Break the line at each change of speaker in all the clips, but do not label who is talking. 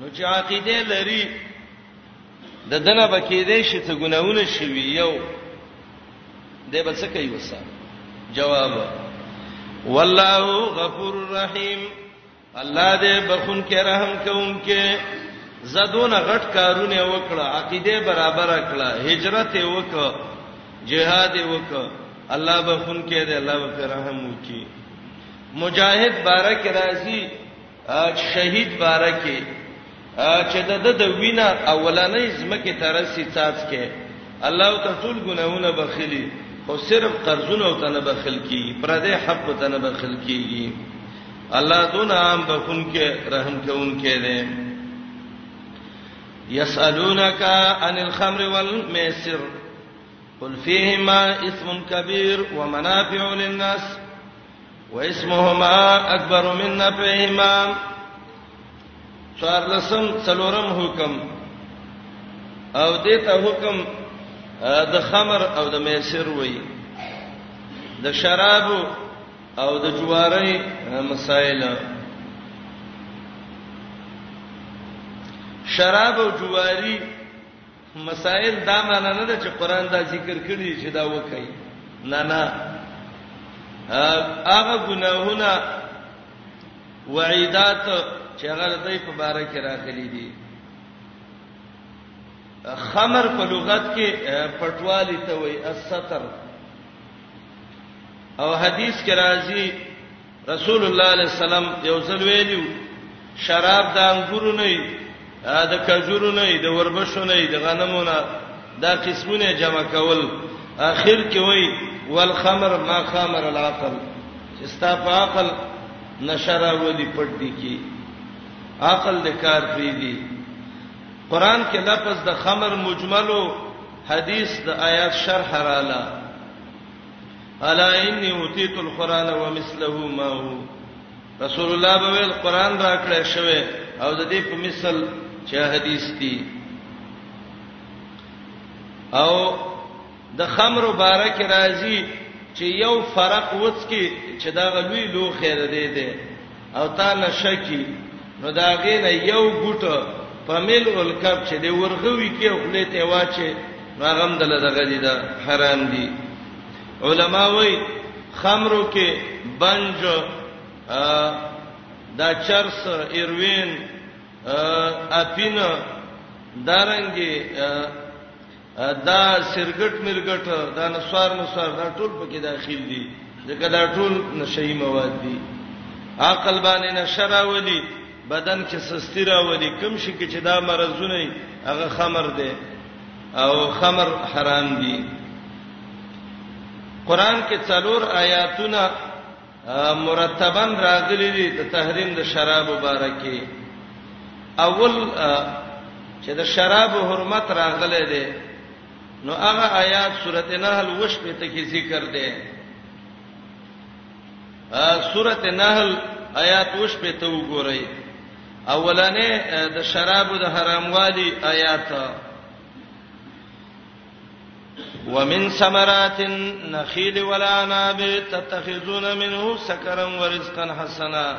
نو چې عقیده لري د دنه بکې دې شي ته ګناونه شوي یو دې بس کوي وسه جواب والله غفور رحیم الله دې بخون کې رحم کوونکې زدون غټ کارونه وکړه عقیده برابر کړه هجرت وکړه جهاد وکړه الله بخون کې دې الله په رحم وکړي مجاهد بارک راضي چې شهید باره کې چې د د وینا اولنې زمکه ترسي څاڅکه الله ته ټول ګناونه بخلی خو صرف قرضونه ته نه بخل کی پر دې حق ته نه بخل کیږي الله دون عام بخون کې رحم کوون کې دې یسالونک عن الخمر والمیسر قل فیهما اسم کبیر ومنافع للناس واسمهما اکبر من نفعهما څوار لسم څلورم حکم او دې ته حکم د خمر او د میسر وای د شراب او د جواري مسائل شراب او جواری مسائل دا معنی نه ده چې قران دا ذکر کړی چې دا وکړي نه نه هغه ګناهونه وعیدات چې هغه د دې په باره کې راغلي دي خمر په لغت کې پټوالی ته وایي الستر او حدیث کې راځي رسول الله علیه السلام یو ځل ویلو شراب د انګورو نه د کجورو نه د وربشو نه د غنمو نه دا قسمونه جمع کول اخر کې وای والخمر ما خمر العقل چې ستا په عقل نشرا ودی پټ دی کی عقل د کار پری دی قران کې لفظ د خمر مجملو حدیث د آیات شرح رااله الا انی اوتیت القران ومثله معه رسول الله به ویل قران راکړی شوی او د دې په مثل چې حدیث دی او د خمر مبارک راځي چې یو فرق وڅ کی چې دا غلوی لو خیر دی دی او تا نشکی نو دا غینه یو ګټ په مل الکب چې دی ورغوي کې خپل ته واچي راغم دل دغه دي دا حرام دي علما وای خمرو کې بنج دا چرس ایروین اپین دارنګي دا سرګټ مرګټ دا نسوار نسوار دا ټول پکې داخل دي ځکه دا ټول نشئی مواد دي عقل باندې نشراولي بدن کې سستی راولي کوم شي کې چې دا مرزونه هغه خمر دي او خمر حرام دي قران کې څلور آیاتونه مرتبا راغلي دي د تحریم د شراب مبارکي اول چې د شراب حرمت راغله دي نو هغه آیات سورته نحل وشپته کې ذکر دي سورته نحل آیات وش په تو وګورئ اولنې د شرابو د حراموالي آیات ومن ثمرات النخيل والعناب تتخذون منه سكرا ورزقا حسنا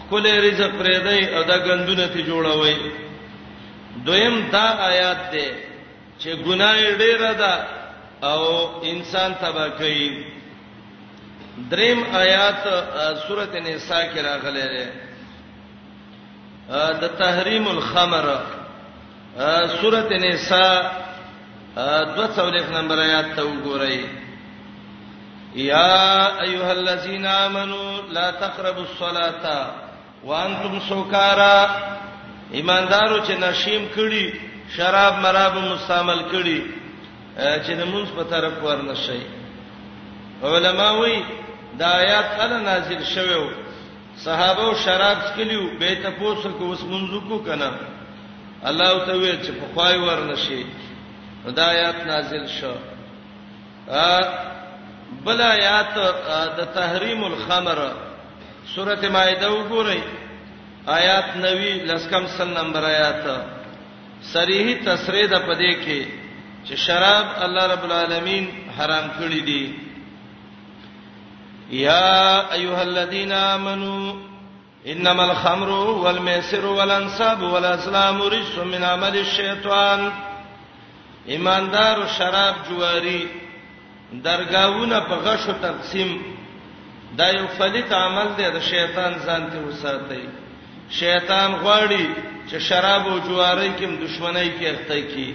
خپل رزق پرې دی او دا غندونه ته جوړوي دویم دا آیات دی چې ګناه ډیره ده او انسان تبا کوي دریم آیات سورته نساء کې راغلی دی د تحریم الخمر سورته نساء 240 نمبر آیات ته وګورئ یا ایها الذین آمنو لا تقربوا الصلاة وانتم سکارا ایماندارو چې نشیم کړي شراب مراب مستعمل کړي چې د مونږ په طرف ورنشي علما وی دا آیات کله نازل شوه صحابو شراب څکلیو به ته پوسو کو اوس مونږ کو کنه الله ته وی چې په خوای ورنشي هدایت نازل شو ا بل آیات د تحریم الخمر سورته مائده وګورئ آیات 90 لسکم سل نمبر آیات صریح تصریح د پدې کې چې شراب الله رب العالمین حرام کړی دی یا ایها الذین آمنو انما الخمر والمیسر والانصاب والازلام رجس من عمل الشیطان ایماندار شراب جواری درگاونه په غشو تقسیم دا یو فلیت عمل دی د شیطان ځان ته وساتي شیطان غواړي چې شراب او جواری کې دښمنۍ کې اخته کی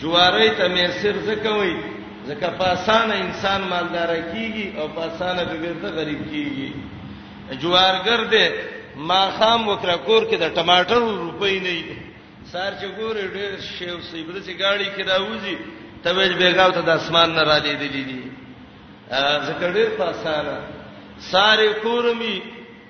جوارۍ ته میسر ځکه وایي ځکه په اسانه انسان مالدار کیږي او په اسانه به بیرته غریب کیږي جوارګر دې ما خام وکړه کور کې د ټماټر روپۍ نه وي سار چې ګورې ډېر شیو سی بده چې گاڑی کې راوځي ته ویل بیګاو ته د اسمان نه را لیدلې دي ځکه ډېر په اسانه سارې کورمي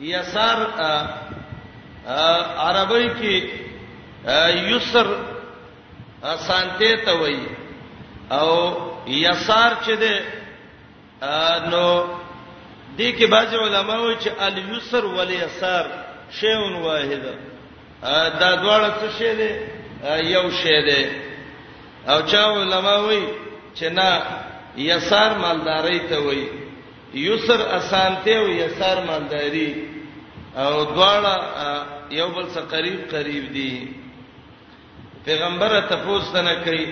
يسار عربی کې یسر اسانته ته وایي او یسار چې ده نو دې کې بعض علما وایي چې الیسر والیسار شیون واحد دا دواړه څه شی دي یو شی دی او چا علما وایي چې نه یسار مالداري ته وایي یسر اسانتې او یسار مالداری او دواړه یو بل سره قریب قریب دي پیغمبر ته پوښتنه کوي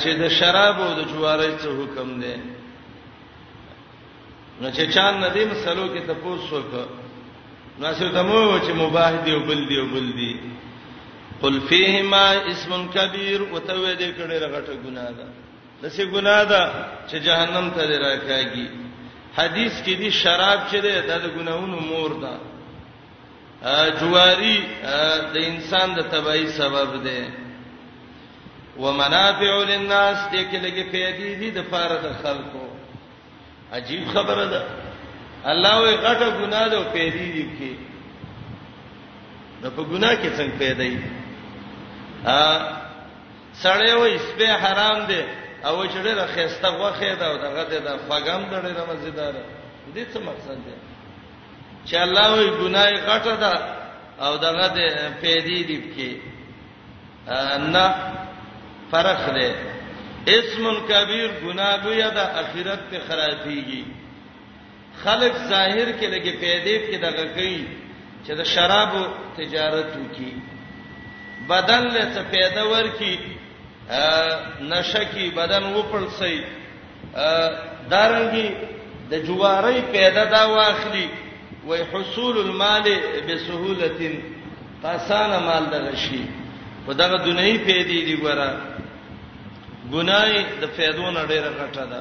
چې د شراب او د جواري څه حکم دی نو چې چا ندیم سلو کې ته پوښتنه نو څه ته مو چې مباح دی او بل دی او بل دی قل فیهما اسم کبیر وتوې دې کړه غټه ګناه ده دسې ګناه ده چې جهنم ته دې راکاږي حدیث کې دي شراب چې ده د ګناونو مور ده جواری د انسان د تبعی سبب ده ومنافع للناس دې کې لګي پیدې دي د فارغ خلکو عجیب خبره ده الله وي غټه ګناه ده او پیدې دي کې نو په ګناه کې څنګه پیدا دي ا سړی وای سپه حرام دی او چې ډېره خسته غوخه ده او دغه ده فغم ډېره مزیدار دي څه مقصد دی چې الله وی ګناي غټه ده او دغه ده پیدې دی کې نه فرق دی اسم کبیر ګناه لوی ده اخرت ته خرابېږي خلک ظاهر کې لګي پیدې کې دغه کوي چې د شرابو تجارت وکي بدن له څه پیدا ورکی نشکی بدن وپړل سي دارنګي د جواری پیدا دا واخلي وای حصول المال بسهوله تاسان مال دغه شي په دغه دنیوي پیدې دی ګوره ګناي د فیدو نه ډیره غټه ده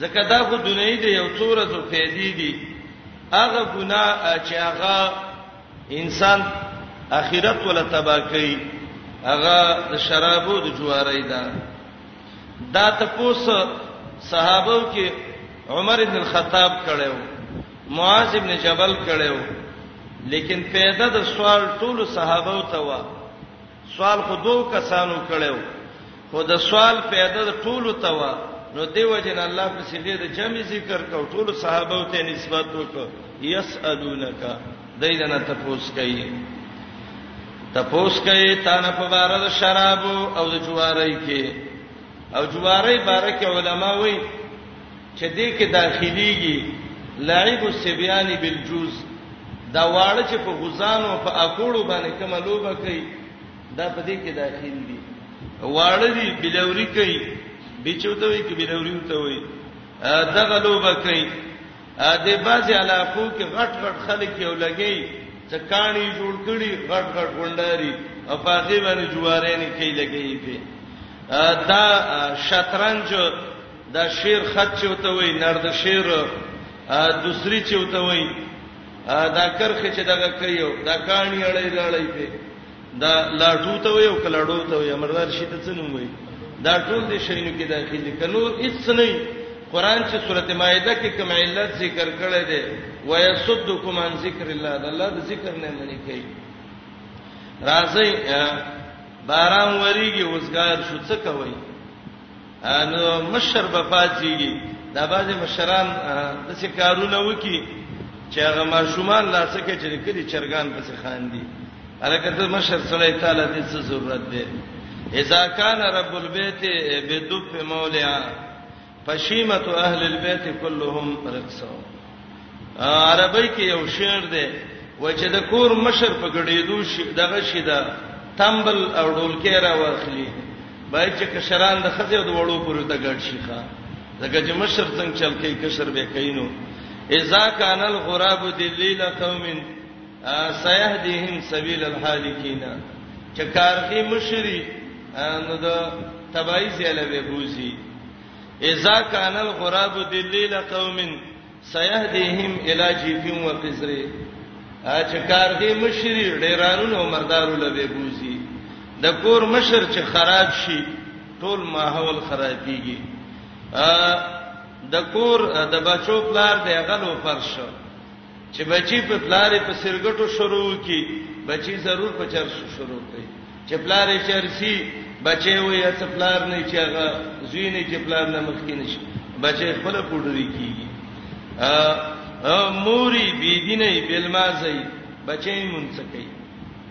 ځکه دا خو دنیوي دی یو څو ورځو فیدی دی هغه ګناه چې هغه انسان اخرت ولا تبا کوي هغه د شرابو د جواري دا دا تپوس صحابو کې عمر ابن الخطاب کړو معاذ ابن جبل کړو لیکن پیدا د سوال ټول صحابو ته و سوال خو دوه کسانو کړو خو د سوال پیدا د ټولو ته و نو دیو جن الله په صيغه د جمع ذکر کو ټولو صحابه ته نسبت وکړه یسالونک دایدنه تپوس کوي تپوس کوي تا نه په بار د شراب او د جواری کې او جواری بارک علما وایي چې دې کې داخليږي لعب السبيان بالجوز دا واړه چې په غزانو په اکوړو باندې کوم لوبه کوي دا په دې کې داخل دي واړه دي بلوري کوي بچوته وي کې بلوري وته وي دغه لوبه کوي د بازي علاقو کې غټ غټ خلک یو لګي چې کانی جوړ کړي غټ غټ غونډاري او په هغه باندې جوارې نه کوي لګي په دا شطرنج دا شعر خط چوته وای نرد شعر دوسری چوته وای دا کرخه چې دغه کوي دا کانی اړې لاړې په دا لاټو ته وای او کلاډو ته وای امردار شي ته څه نوم وای دا ټول دې شینو کې داخل دي کنو هیڅ نه قرآن چې سورته مائده کې کوم علت ذکر کړی دی ويسدکم عن ذکر الله دا الله د ذکر نه منې کوي راځي باران وریږي وسګار شو څه کوي نو مشر به پاتېږي دا بعضې مشران د څه کارونه وکي چې هغه ماشومان لا څه کې چې کلی چرګان پسې خاندي الکه ته مشر صلی الله تعالی دې څه ضرورت دی اذا کان رب البيت بدف مولعا فشیمت اهل البيت كلهم رقصوا عربی کې یو شعر دی و چې د کور مشر په ګډېدو شي دغه شي دا تمبل او ډولکې را واخلي باید چې کشران د خځې د وړو پورې ته ګډ شي ښا ځکه چې مشر څنګه چل کوي کشر به کینو اذا کان الغراب دلیل قوم سيهديهم سبيل الحالکین چې کارخي مشری نو د تبعی زیاله به بوزي اذا كان الغراب دليل قوم سيهديهم الى جيف وقزر چې کار دې مشری ډیرانونو مردارو لبه بوزي د کور مشر چې خراب شي ټول ماحول خرابيږي د کور د بچو پلار دی غلو فرش چې بچی په پلارې په سرګټو شروع کی بچی ضرور په چرسو شروع کوي چې پلارې چرسی بچي وي یا پلار نه چې هغه زوینه چې پلار نه مخکې نشي بچي خپل پډوري کیږي ا موري بيدینه بلمازي بچي مونږ کوي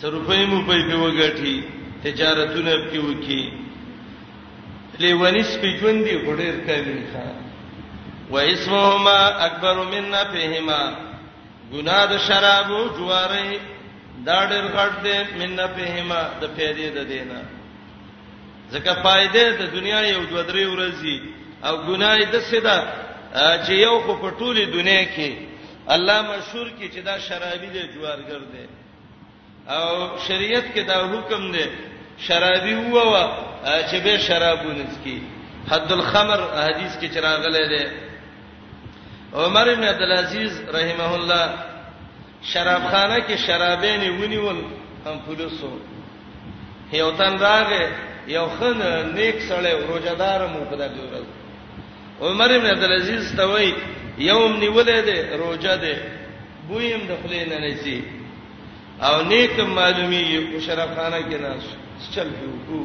څه روپۍ مو پي په وګټي تجارتونه په کې وکي لیونی سپی ژوند دی غډیر کوي ښا و اسمهما اکبر من نفهما ګنا د شرابو جواره دا ډېر غټ دی من نفهما د پیدې د دینه ځکه فائدې د دنیا یو دوه درې ورځې او ګناي د سیدا چې یو خو په ټوله دنیا کې الله مشهور کې چې دا شرابي دی جوارګر دی او شریعت کې دا حکم دی شرابي ووا چې به شرابونه څکي حد الخمر حدیث کې چراغله دی عمر بن عبد العزيز رحمه الله شرابخانه کې شرابین ونیول هم پولیسو یو تن راغې یو خن نیک سړی روزدار مو په دغه ورځ عمر بن عبد العزيز ته وای یوم نیولې ده روزه ده بویم د خلې نه نه سي او نیک معلومی او شرف خانه کې ناس چل کو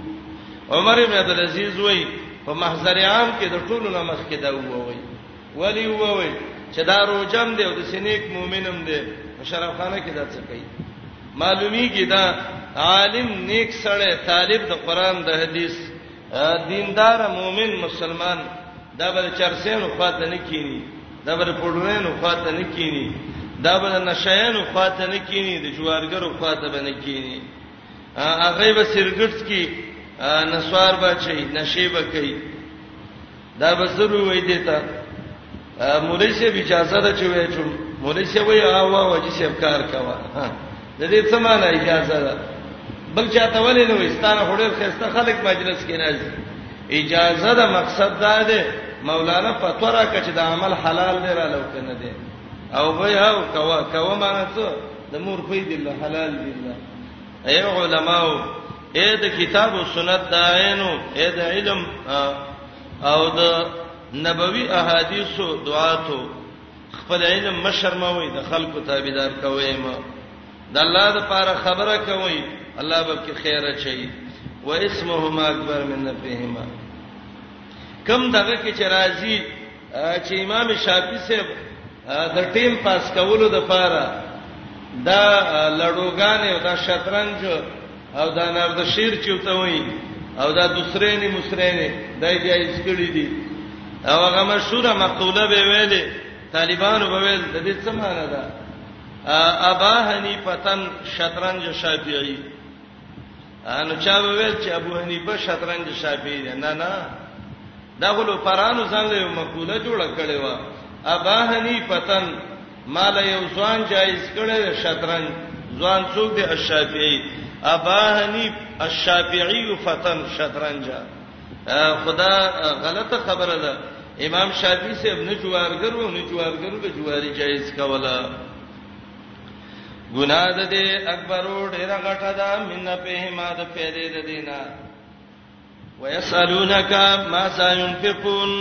عمر ابن عبد العزيز وای په محضر عام کې د ټولو نه مخ کې دا وای ولی وای چې دا روجم دی او د سنیک مؤمنم دی شرف خانه کې دا څه کوي معلومی کې دا عالم نیک سره طالب د قران د حدیث دیندار مؤمن مسلمان دا بل چرسین خو ته نه کینی دا به پړوینو خواته نه کینی دا به نشایانو خواته نه کینی د جوارګرو خواته به نه کینی هغه به سرګټس کی نسوار به چي نشي به کوي دا به ضرور وای دی ته مولوی شه اجازه ده چې وای چې مولوی شه وای هوا وجه شه کار کوا د دې څه معنی اجازه ده بل چاته ولې نه وستانه هډر خسته خلک مجلس کې راځي اجازه ده مقصد دا ده مولانا فتوا راکړه چې دا عمل حلال دی را لو کنه دی او به هاو کوا کوا معنی څه د مور په دې الله حلال دی الله اي علماو اې د کتاب او سنت داینو اې د علم او د نبوي احادیثو دعاتو خپل علم مشرموي د خلکو تابعدار کوي ما د الله د پاره خبره کوي الله به کې خیر اچي و اسمهما اکبر من نفعهما کم دغه کې چې راځي چې امام شافعي صاحب د ټیم پاس کولو د پاره دا لړوګان او دا شطرنج او دا نردشیر چوته وي او دا دوسرېنی مسرېنی دای بیا یې سکړی دي او هغه مشهور مقوله به ویلې طالبانو به ویل د دې څه معنی ده ابا حنیفتن شطرنج شافعی ان چا ویل چې ابو حنیفه شطرنج شافعی دی نه نه دا غلو پرانو ځان له مقوله جوړ کړي وا ابا حنیفتن مال یو ځوان جایز کړي شطرنج ځوان څوک دی الشافعی ابا حنیف الشافعی فتن شطرنجا خدا غلطه خبره ده امام شافعي صاحب نه جوارګر و نه جوارګر به جواری جایز کوله ګناه ده دې اکبر ډېر غټه ده من په ما ده پیدا ده دینا ويسالونک ما سينفقون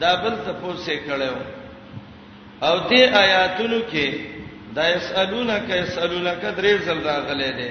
دا بل ته پوسې کړو او دې آیاتونو کې دا يسالونک يسالونک درې ځل راغلي دي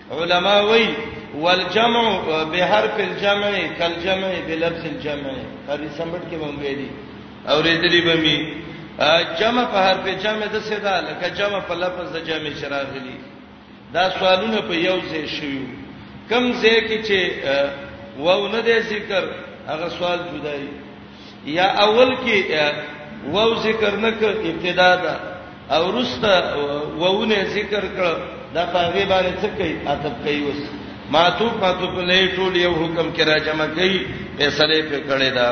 علما وی والجمع بحرف الجمع کالجمع بلفظ الجمع هرې سمټ کې مونږ ویلي اورېدلې به می جمع په حرف جمع د څه ده لکه جمع په لفظ د جمع شراغلی دا سوالونه په یو ځای شوي کم ځای کې چې وو نه د ذکر هغه سوال جدای یا اول کې وو ذکر نک ابتدا ده او رسته وونه ذکر کړ دا پاغه باندې څه کوي اتب کوي وس ماتو پاتو په لې ټول یو حکم کې را جمع کوي فیصله په کړي دا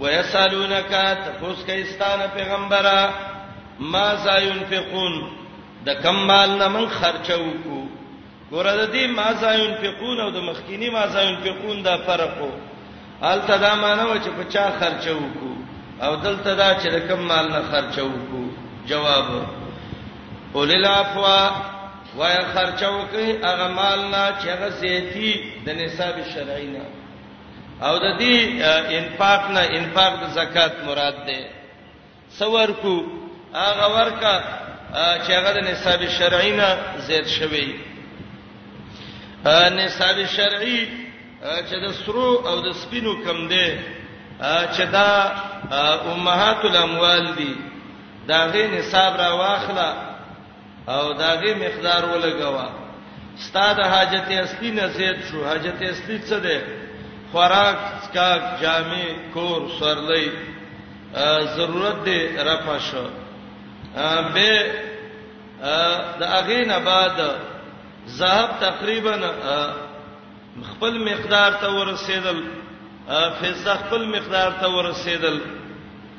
ويسالونک تفوس کایستان پیغمبره ما زاینفقون د کمال نه من خرچو کو ګوره د دې ما زاین فقون او د مخکینی ما زاین فقون دا فرق وو الته دا مانو چې په چا خرچه وکړو او دلته دا چې د کم مال نه خرچه وکړو جواب اولل عفوا وای خرچه وکي هغه مال نه چې هغه زیتی د نصاب شرعي نه او د دې انفاق نه انفاق د زکات مراد ده څور کو هغه ورکا چې هغه د نصاب شرعي نه زیات شوی نصاب شرعي چې د سرو او د سپینو کم دی چې دا امهات الاموال دي دا غي نصاب را واخله او داغه مقدار ولګوا ستاد حاجت اصلي نه زیات شو حاجت اصلي څه ده خوراک سکاک جامع کور سرلې ضرورت دې رفع شو به د اغه نه بعد ذهب تقریبا خپل مقدار ته ورسېدل فزه خپل مقدار ته ورسېدل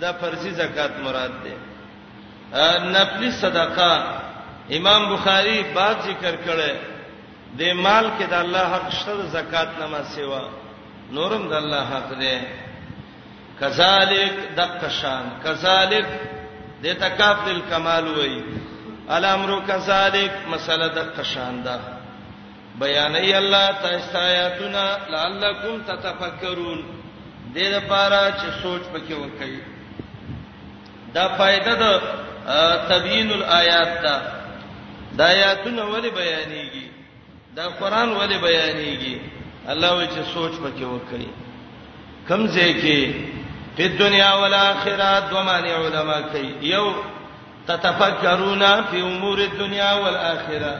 دا فرضي زکات مراد ده نفلی صدقه امام بخاری باب ذکر کړي د مال کې د الله حق شته زکات نه ما سیوا نورم د الله حق ده کذالک دقشان کذالک د تکاف للکمال وای الامر کذالک مسله دقشان ده بیانوي الله تاسو ته آیاتونه لعلکم تتفکرون دې لپاره چې سوچ پکې وکړئ دا فائدہ د تبیین الایات ده دا آیاتونه ولې بیانېږي دا قران ولې بیانېږي الله وی چې سوچ پکې وکړي کمزې کې په دنیا او آخرت دوه معنی علما کوي یو تتفکرون فی امور الدنیا والآخرة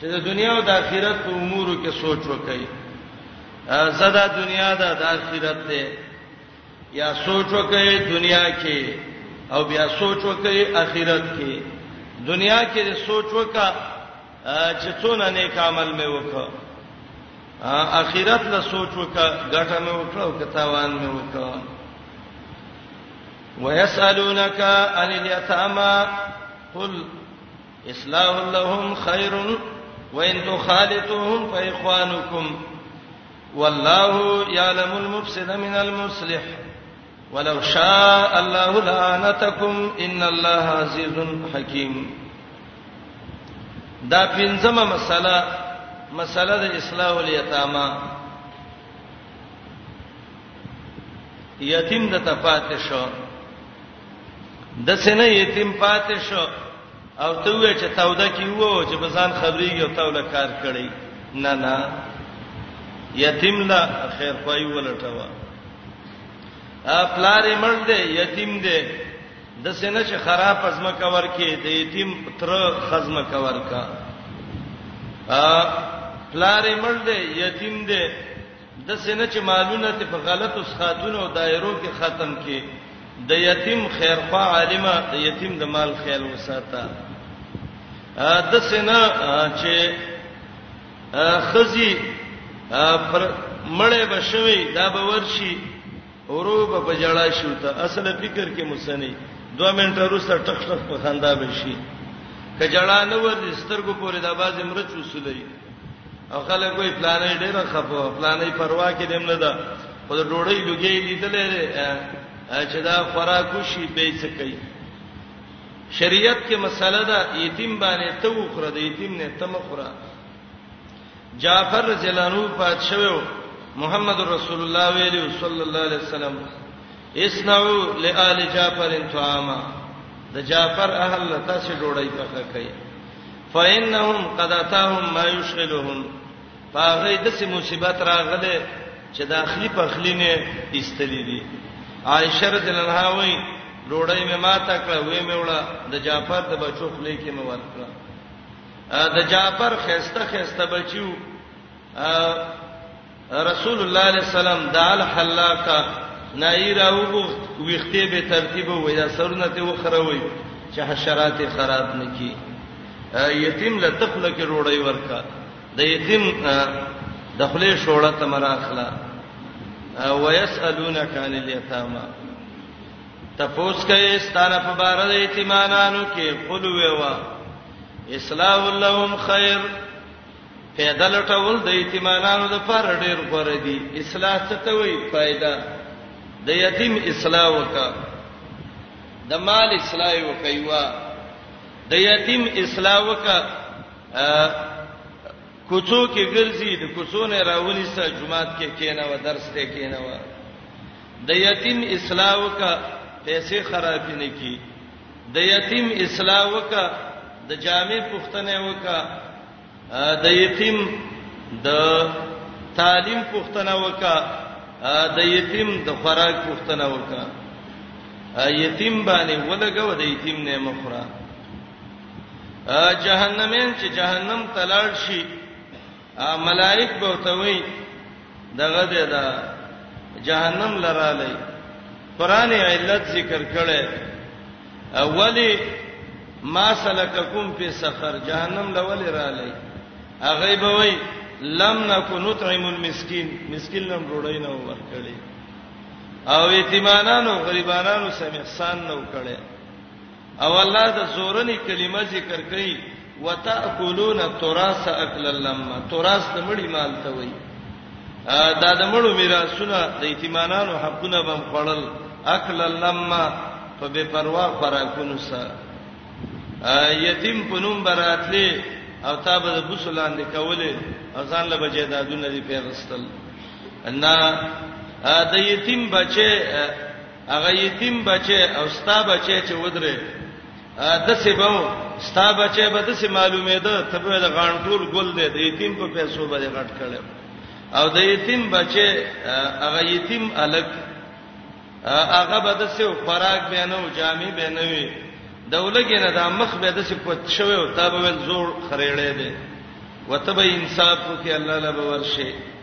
چې د دنیا او د آخرت په امور کې سوچ وکړي زدا دنیا دا د آخرت ده یا سوچ وکړي دنیا کې او بیا سوچ وکړي آخرت کې دنیا کې سوچ وکړه چې څونه نیک عمل مې وکړ آخرت له سوچ وکړه ګټه مې وکړه او کتاوان مې وکړه ويسالونک عن اليتامى قل اصلاح لهم خير وان تخالطوهم فاخوانكم والله يعلم المفسد من المصلح ولو شاء الله لعنتكم ان الله عزيز حكيم دا پنځمه مسله مسله د اصلاح الیتاما یتیم د تپاتې شو د سینې یتیم پاتې شو او ته وې چې تاوده کی وو چې بزان خبرېږي او تاوله کار کړی نه نه یتیم لا خیر خوای ولټوا ا پلار مړ دې یتیم دې د سینې چې خراب ازمه کور کې د یتیم تر خزمه کور کا ا پلار مړ دې یتیم دې د سینه چې مالونه ته په غلطو سخاتونو او دایرو کې ختم کې د یتیم خیرخوا عالمه د یتیم د مال خیال وساته د سینه چې خزي پر مړې بشوي دا به ورشي ورو به بجړا شو ته اصل فکر کې مسني 2 منټه وروسته ټخ ټخ په خندا بشي کجړا نه ور سترګو پورې د باز مرچ وسولې او خلک وی پلانې ډېر خپو پلانې پروا کې دیم نه ده خو د ډوړې لګې لیدلې چې دا خوراک شي به څه کوي شریعت کې مسله ده یتیم باندې ته وخره د یتیم نه تم خره جعفر جلانو پات شوو محمد رسول الله ویلی صلی الله علیه وسلم اسنعوا لآل جعفر طعاما د جعفر اهل تاسو ډوړی پخه کوي فإنهم قد اتاهم ما يشغلهم فغی د سه مصیبت راغله چې داخلي پخلی نه ایستلې دي عائشه رضی الله عنها وایي ډوړی مې ما تا کړه وې مې وړه د جعفر د بچو خلې کې مې ورکړه د جعفر خسته خسته بچیو رسول الله عليه السلام د الحلاق نای راوغو ویخته به ترتیب وې دا سرونه ته وخروي چې حشرات خراب نکي یتیم له تخله کې روړی ورکا د یتیم د خله شوړه تمر اخلا ويسالونک عن اليتامى تفوس کوي ستاره په بار د یتیمانو کې قل ویوا اسلام اللهم خیر فایده لټول د یتیمانانو لپاره ډیر غوړه دي اصلاح څه ته وایي فایده د یتیم اصلاح وکا د مال اصلاح وکایوا د یتیم اصلاح وکا کوڅو کې ګرځي د کوڅو نه راونی سره جمعات کې کینه و درس ته کینه و د یتیم اصلاح وکا پیسې خراب نه کی د یتیم اصلاح وکا د جامع پښتنه وکا د یتیم د تعلیم پښتنه وکا د یتیم د خوراک پښتنه وکا یتیم باندې ولګو د یتیم نه مخره جهنمین چې جهنم تلاړ شي ا ملائک به توي دغه ده دا جهنم لرالې قران علت ذکر کړي اولی ما سلککم فی سفر جهنم لول رالې هغه به وای لم نکو نطعم المسکین مسکین لم روړی نه ورکړي او یتیمانانو غریبانانو سم احسان نه وکړي او الله د زورنی کلمه ذکر کړي وتاکلون التراث اکل لما تراث د مړی مال ته وای دا د مړو میراثونه د یتیمانو حقونه بم خړل اکل لما په بے پروا خوراکونو سره یتیم پنوم براتلی او تا به د بوسلان دی کوله ازان له بجې دادونه دی پیغستل ان د یتیم بچي هغه یتیم بچي او ستا بچي چې ودره د سباو ستا بچي به د سې معلومې ده ته به د غانټول ګل دی د یتیم په پیسو باندې غټ کړي او د یتیم بچي هغه یتیم الګ هغه به د سې خوراک به نه او جامې به نه وي د ولګې نه د مخ به د سې پد شوی او تا به ول زور خړېړې دی وتبه انصاف وکي الله لبه ورشي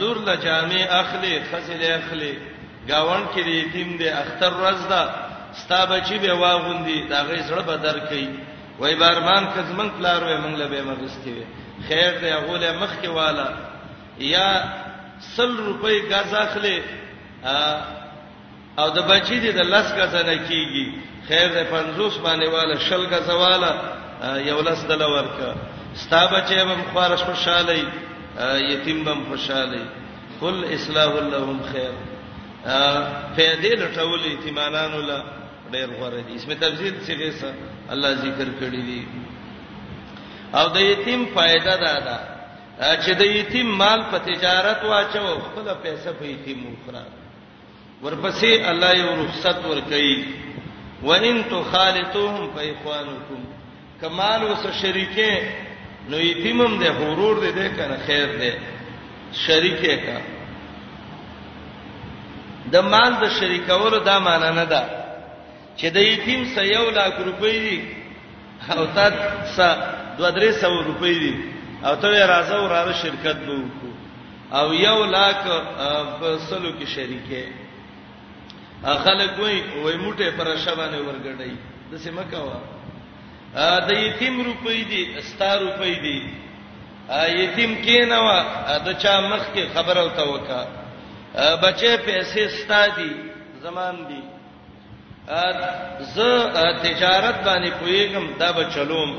لور له جامع اخلي خزل اخلي گاون کې دی یتیم دی اختر ورځ ده ستا بچی به واغوندي دا غي زړه به در کوي وای بارمان کزمن پلار وې مونږ له به مغستی وي خیر دی غوله مخ کې والا یا سل روپۍ غاز اخلي او د بچی دې د لس غزه نه کیږي خیر د 50 باندې والا شل غزه والا یو لس دل ورکا ستا بچی هم خارش خوشاله یتیم هم خوشاله کل اصلاح لهم خیر پیدې لټول یتیمانان ولا ډیر غوړه دي اسمه تفسیر څخه سره الله ذکر کړی دی او د یتیم فائدہ دا ده چې د یتیم مال په تجارت واچو خپل پیسې په یتیم وخره ورپسې الله یو رخصت ورکړي وان تخالطوهم فاخوانکم کمال وس شریکه نو یتیمم ده غرور ده ده کنه خیر ده شریکه کا د مال د شریکولو دا معنی نه ده چې د یتیم سه یو لاک روپۍ دي او تا سه دوه درې سو روپۍ دي او ته راځه وراره شرکت به وکړو او یو لاک په سلو کې شریکه خلک وای وای موټه پر شبانه ورګړای د سیمه کاوه د یتیم روپۍ دي ستا روپۍ دي یتیم کینوا د چا مخ کې خبره او توکا بچې پیسې ستا دي زمان دي زه تجارت باندې پویګم دا به چلوم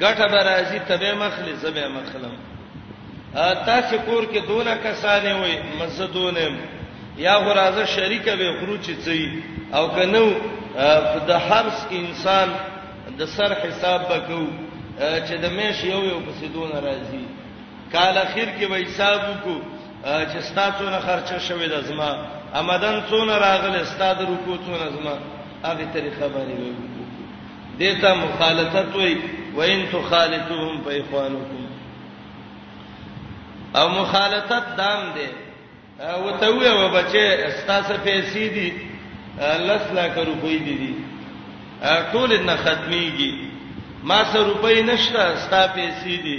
ګټه به راځي تبه مخلي زبه مخلم تاسو کور کې دونه کسانې وي مزدونه یا غرازه شریک به خروج چي او کنو د هر انسان د سر حساب وکاو چې د مېش یو یو پسې دون راځي کال اخر کې به حساب وکړو چې ستا څونه خرچه شوې ده زما امدن څونه راغله ستا د رکوع څونه زما هغه طریقه باندې وي دیتا مخالفت وي وان تخالفهم فاخوانکم او مخالفت دام دی او ته وې و بچې ستا څه پیسې دي لس لاکه روپۍ دي دي ټول نه ختميږي ما سره روپۍ نشته ستا پیسې دي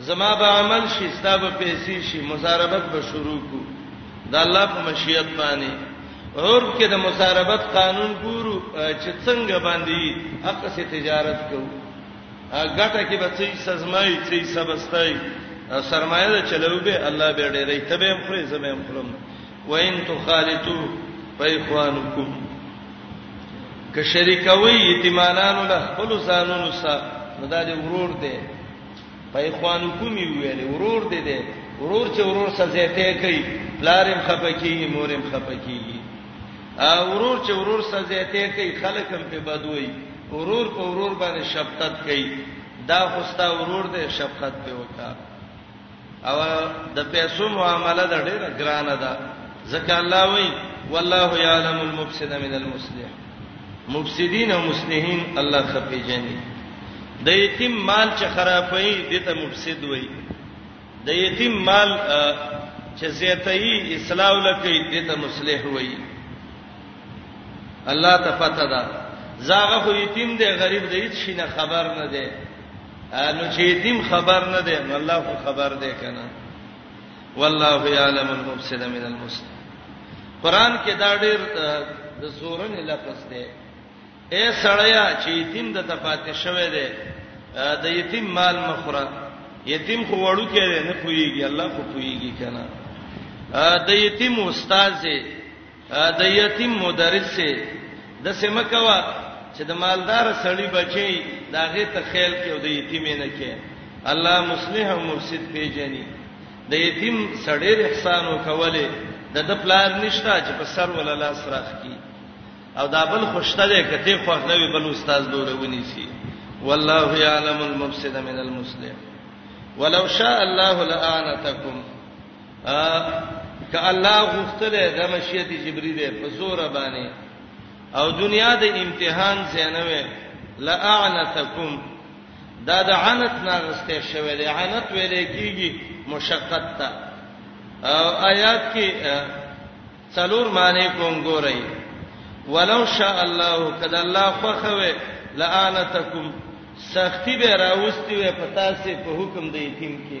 زما به عمل شي ستا به پیسې شي مزاربت به شروع کو د الله په مشیت باندې عرب کې د مزاربت قانون ګورو چې څنګه باندې حق سي تجارت کو ګټه کې به څه سزمای څه سبستای سرمایه ده چلو به الله به ډېرې تبه هم خوري زمه هم خورم وان تخالتو فیخوانکم که شریکوي یتیمانانو له خپل ځانونو سره مدار ورور دی په اخوانو کومي ویل ورور دې دې ورور چې ورور سزا ته کوي پلارم خپکیږي مورم خپکیږي ورور چې ورور سزا ته کوي خلک هم په بدوي ورور په ورور باندې شفقت کوي دا خوستا ورور دې شفقت په وکړه او د پیسو معامله د ډیره ګرانه ده ځکه الله وی والله یعلم المفسد من المصلح مفسدین او مصلحین الله خپې جنې د یتیم مال چې خرابوي دته مفسد وای د یتیم مال چې زیاتای اصلاح لکې دته مصلح وای الله ته پته ده زاغه خو یتیم دی غریب دی هیڅ شي نه خبر نه دی نو چې یتیم خبر نه دی نو الله خو خبر دی کنه والله یعلم المفسد من المسلم قران کې دا ډېر د زورن لفظ دی اے سړیا چې یتیم د تفات شوه دی د یتیم مال مخره یتیم خو وړو کې نه پويږي الله خو پويږي کنه د یتیم استاد د یتیم مدرس سه د سم کوا چې د مالدار سړی بچي داغه ته خیال کې او د یتیم نه کې الله مصلح او مرشد پیجنی د یتیم سړی احسان وکوله د د پلار نشتا چې په سر ولا لاس راخ کی او دا بل خوشته ده کته خو نه وی بل استاد دوره ونی سي والله يعلم المفسد من المصلح ولو شاء الله لعنتكم ک الله غفتله د مشیت جبرئیل په زور باندې او دنیا د امتحان زینوي لا اعنتکم دا د عنت نه غسته شوی دی عنت ویل کیږي مشقت ته او آیات کې څلور معنی کوم ګورئ ولو شاء الله کذ الله خوخوي لا اعنتکم سختی به راوستي وي پتا سي په حکم د یتیم کې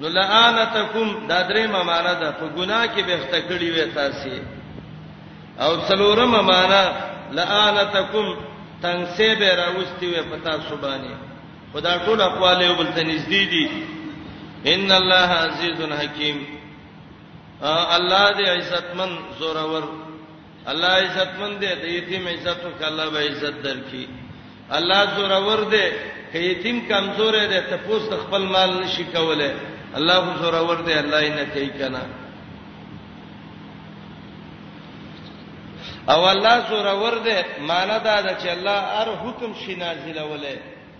نو لآنتکم دا درې ممانه ده په ګناه کې به اخته کړی وې تاسو او څلورم ممانه لآنتکم تنگ سه به راوستي وې پتا سبانه خدا ټول اقوال یو بل ته نږدې دي ان الله عزیز حکیم الله دې عزتمن زورور الله عزت مند دی د یتیم عزت وکړه الله به عزت درکړي الله زوره ور دی که یتیم کمزور دی ته پوس د خپل مال نشي کوله الله زوره ور دی الله یې نه کوي کنه او الله زوره ور دی معنی دا ده چې الله هر حکم شي نازلوله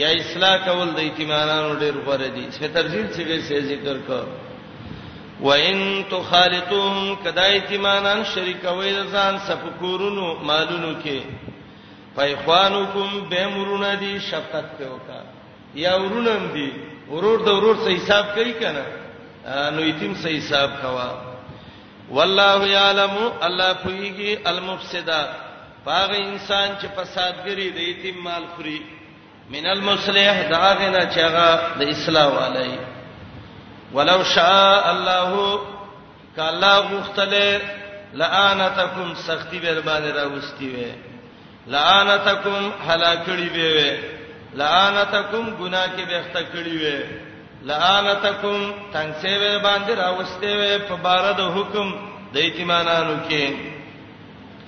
یا اصلاح کول د یتیمانانو ډیر غوړه دي چې تفصیل څه به سي ذکر کو وان تخالطون کدا یتیمانان شریکوي ځان سپکورونو مالونو کې فیخوانکم بمرون دي شفقت په وکا یا ورونم دي ورور د ورور سره حساب کوي کنه نو یتیم سره حساب کوا والله یعلم الله پویږي المفسدات په هغه انسان چې په ساتګری د یتیم مال خوري من المصلح دا هغه نه چې هغه د اصلاح والي ولو شاء الله کله غختله لعنتکم سختی به باندې راوستي وي لعنتکم هلاکړي به وي لعنتکم ګناه کې به اخته کړي وي لعنتکم تنگ سی به باندې راوستي وي په بار د حکم د ایتمانانو کې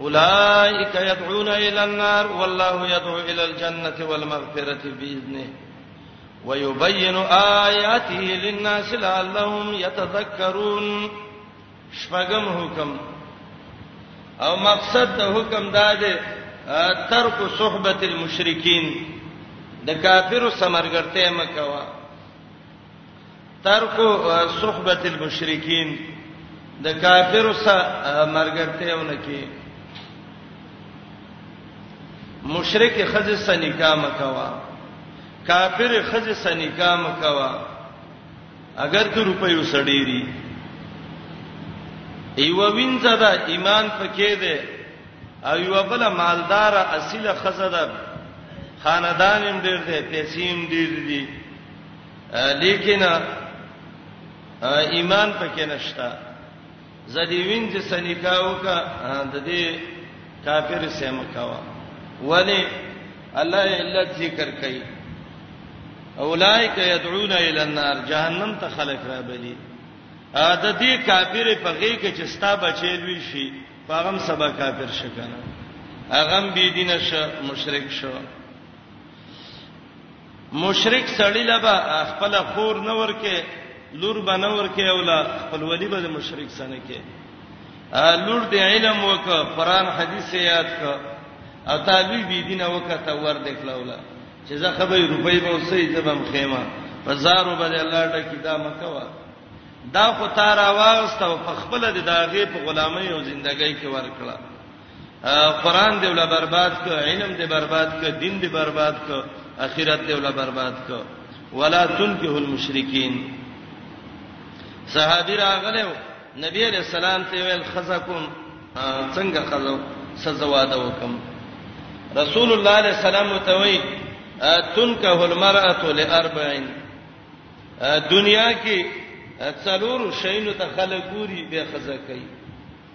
أولئك يدعون إلى النار والله يدعو إلى الجنة والمغفرة بإذنه ويبين آياته للناس لعلهم يتذكرون شپغم حکم او مقصد د حکم دا دی ترک صحبت المشرکین د کافرو سمرګرته مکوا ترک صحبت المشرکین د کافر سره مرګرته ونه کی مشرک خزه سنیکا مکوا کافر خزه سنیکا مکوا اگر که روپیو سړيري ایو وینځه دا ایمان پکې ده او یو بل مالدار اصله خزه ده خاندان هم ډیر ده پیسې هم ډیر دي لیکن ایمان پکې نشتا زدی وینځ سنیکاو کا د دې کافر سم کاوا ولی الله الا ذکر کوي اولائک یدعون الی النار جهنم ته خلق را بلی ا د دې کافر په غي کې چې ستا بچیل وی شي پاغم سبا کافر شکنه اغم بی دینه ش مشرک شو مشرک سړی لبا خپل خور نه ورکه لور به نه ورکه او لا خپل ولی به مشرک سنه کې لور د علم وک قران حدیث یاد ک او تعالی بی دینه وک ته ور دخلولا چې زه خبرې روپۍ به اوسې زبم خیمه فزارو به الله ټکی دا مکوا دا خو تار واغست او په خپل د داغه په غلامۍ او ژوندۍ کې ورکړه قران دی ولا برباد ک علم دی برباد ک دین دی برباد ک اخرت دی ولا برباد ک ولا تنکه المشرکین صحابي راغلو نبی علیہ السلام ته ویل خزکم څنګه خزو سزواده وکم رسول الله علیه السلام ته وی تنکه المرأه لاربعین دنیا کې څلور شینو ته خلک ګوري به خزه کوي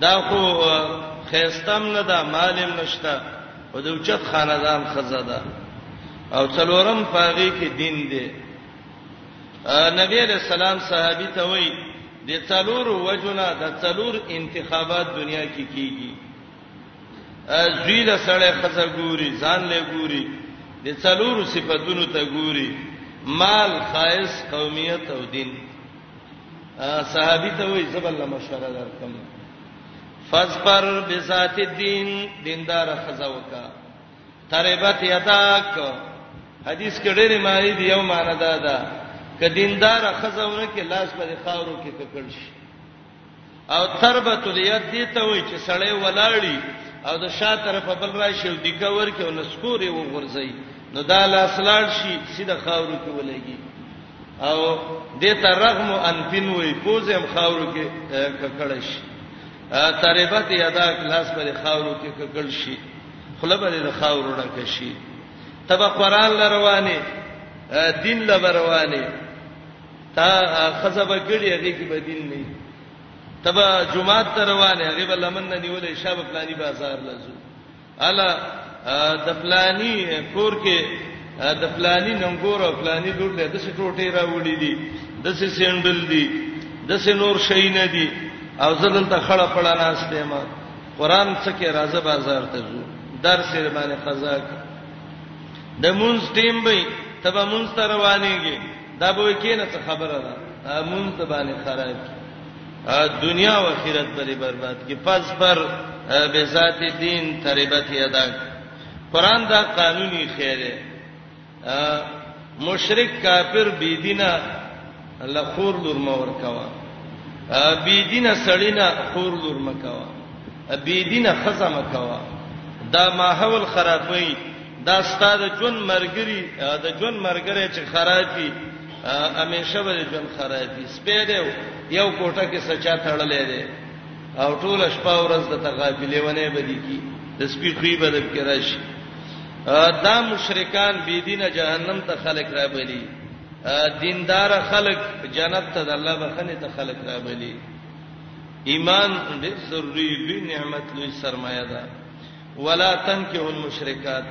دا خو خيستم نه ده مالم نشته او د اوچت خاندان خزه ده او څلورم پاغي کې دین دی نبی علیہ السلام صحابي ته وای د څلور وجونه د څلور انتخابات دنیا کې کی کیږي زوی له سړی خزه ګوري ځان له ګوري د څلور صفاتونو ته ګوري مال خایس قومیت او دین صحابي ته وای زبل مشوره درکم فذبر بذات الدين دیندار خزا وکا تربت یداک حدیث کې ډېرې معنی دی یو معنی دا ده ک دیندار خزاونه کې لاس په خاورو کې ککړ شي او تربت الید دې ته وای چې سړی ولاړی او د شا طرف بل راشي او دیکا ورکه ول سکوري و غورځي نو دا لاس لاړ شي سیده خاورو کې ولګي او دې ته رغم انفن وای پوزم خاورو کې ککړ شي تربت یدا لاس پر خاورو کې ککړ شي خله به د خاورو ډک شي تبه قران لروانه دین لروانه تا خزه به ګړي هغه کې بدین نه تبا جمعات ته روانه هغه به لمن نه نیولې شابه پلاني بازار لزو الا د پلاني کور کې د پلاني ننګور او پلاني لور له دسه ټوټې راوړې دي دسه سندل دي دسه نور شي نه دي او زدل ته خړه پړه ناس دی ما قران څه کې راځه بازار ته ځو درس یې باندې قضا د مونږ ټیم به تبه مونږ ته روانيږي دا به کینه څه خبره ده مونږ ته باندې خراب کی دنیا او آخرت بری برباد کی پس پر به ذات دین تربت ادا قران دا قانوني خیره مشرک کافر بی دینه الله خور لور مور کوا بی دینه سړینا خور لور مکوا بی دینه خزمه کوا دا ماحول خرابوي دا ستا د ژوند مرګري د ژوند مرګره چې خرابي همیشه به ژوند خرابي سپې دی یو کوټه کې سچا تړلې دی او ټول شپه ورځ د تغافلې ونه بدی کی د سپې خوې بدل کې راشي دا مشرکان بی دینه جهنم ته خلق را بلی دیندار خلق جنت ته د الله بخنه ته خلق را بلی ایمان دې ضروری لوی نعمت لوی سرمایه ده ولا تنکه المشرکات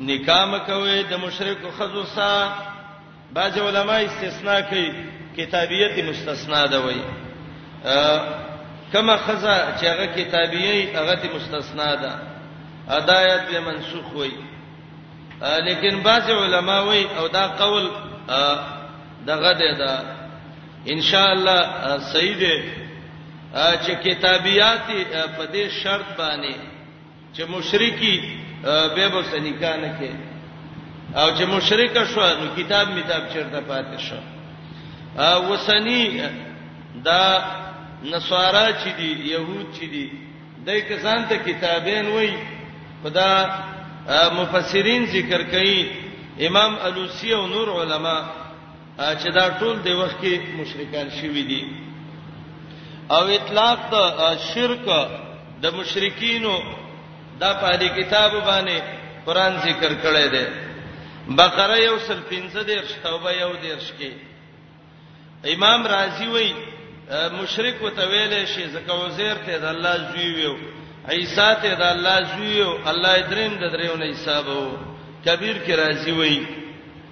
نکاح مکوي د مشرکو خزو سره باج علماء استثناء کوي کتابیت مستثنا ده وای کما خزا چې هغه کتابیه هغه ته مستثنا ده هدایت به منسوخ وای لیکن بعض علما وای او دا قول دغه ده ان شاء الله صحیح دی چې کتابیات په دې شرط باندې چې مشرکی به به سنیکا نه کې او چې مشرک شو نو کتاب میتاب چیرته پاتې شو او وسنی دا نصارا چې دي يهود چې دي دای کسان ته کتابین وای خدا مفسرین ذکر کوي امام الوسی او نور علما چې دا ټول د وخت کې مشرکان شوي دي او اطلاق د شرک د مشرکینو د پاره کتاب باندې قران ذکر کړی دی بقره یو سل 15 د توبه یو د شکی امام رازی وای مشرک وتویل شي زکه وزیر ته د الله زوی ویو عیسی ته د الله زوی ویو الله دریم د دریو نه حسابو کبیر کې رازی وای